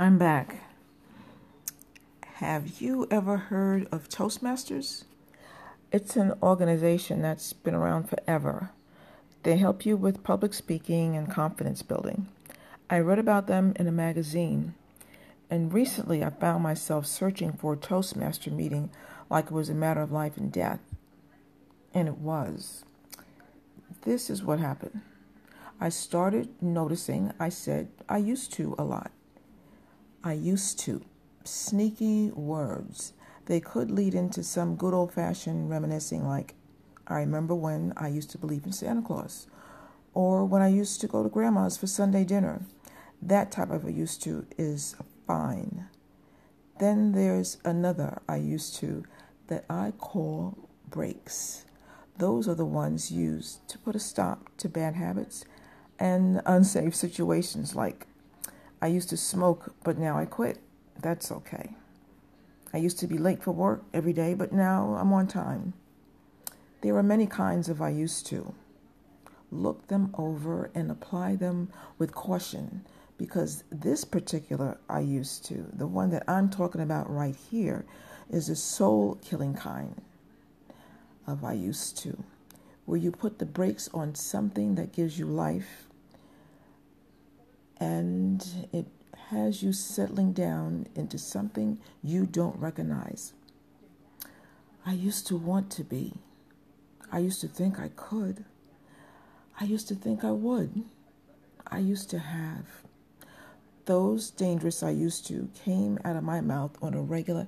I'm back. Have you ever heard of Toastmasters? It's an organization that's been around forever. They help you with public speaking and confidence building. I read about them in a magazine, and recently I found myself searching for a Toastmaster meeting like it was a matter of life and death. And it was. This is what happened. I started noticing I said I used to a lot. I used to. Sneaky words. They could lead into some good old fashioned reminiscing, like, I remember when I used to believe in Santa Claus, or when I used to go to grandma's for Sunday dinner. That type of a used to is fine. Then there's another I used to that I call breaks. Those are the ones used to put a stop to bad habits and unsafe situations like I used to smoke, but now I quit. That's okay. I used to be late for work every day, but now I'm on time. There are many kinds of I used to. Look them over and apply them with caution because this particular I used to, the one that I'm talking about right here, is a soul killing kind of I used to, where you put the brakes on something that gives you life and it has you settling down into something you don't recognize. I used to want to be. I used to think I could. I used to think I would. I used to have. Those dangerous I used to came out of my mouth on a regular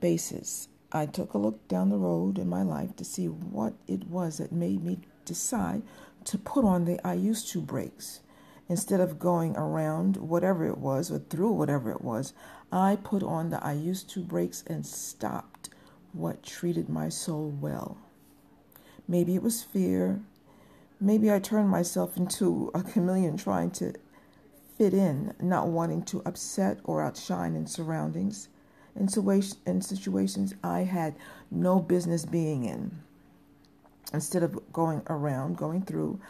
basis. I took a look down the road in my life to see what it was that made me decide to put on the I used to brakes Instead of going around whatever it was or through whatever it was, I put on the I used to brakes and stopped what treated my soul well. Maybe it was fear. Maybe I turned myself into a chameleon trying to fit in, not wanting to upset or outshine in surroundings, in, situation, in situations I had no business being in. Instead of going around, going through,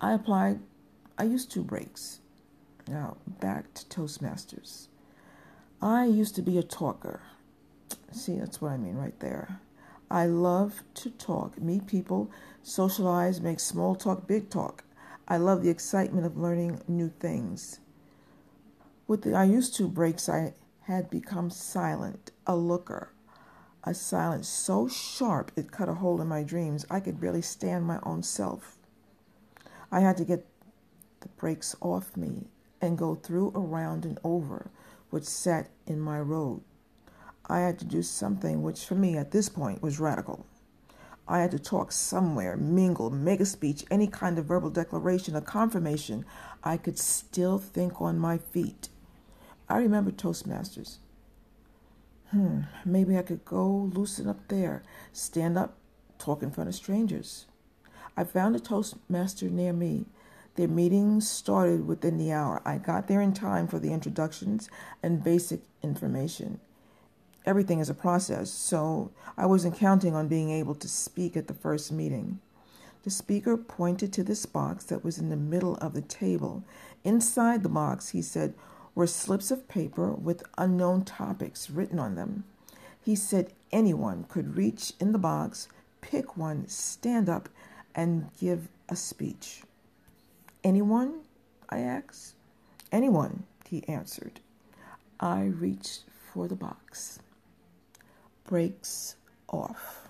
I applied I used to breaks. Now, back to Toastmasters. I used to be a talker. See, that's what I mean right there. I love to talk, meet people, socialize, make small talk, big talk. I love the excitement of learning new things. With the I used to breaks, I had become silent, a looker, a silence so sharp it cut a hole in my dreams I could barely stand my own self. I had to get the brakes off me and go through around and over which sat in my road. I had to do something which for me at this point was radical. I had to talk somewhere, mingle, make a speech, any kind of verbal declaration, a confirmation. I could still think on my feet. I remember Toastmasters. Hmm, maybe I could go loosen up there, stand up, talk in front of strangers. I found a Toastmaster near me, Their meetings started within the hour. I got there in time for the introductions and basic information. Everything is a process, so I wasn't counting on being able to speak at the first meeting. The speaker pointed to this box that was in the middle of the table. Inside the box, he said, were slips of paper with unknown topics written on them. He said anyone could reach in the box, pick one, stand up, and give a speech. Anyone? I asked. Anyone, he answered. I reached for the box. Breaks off.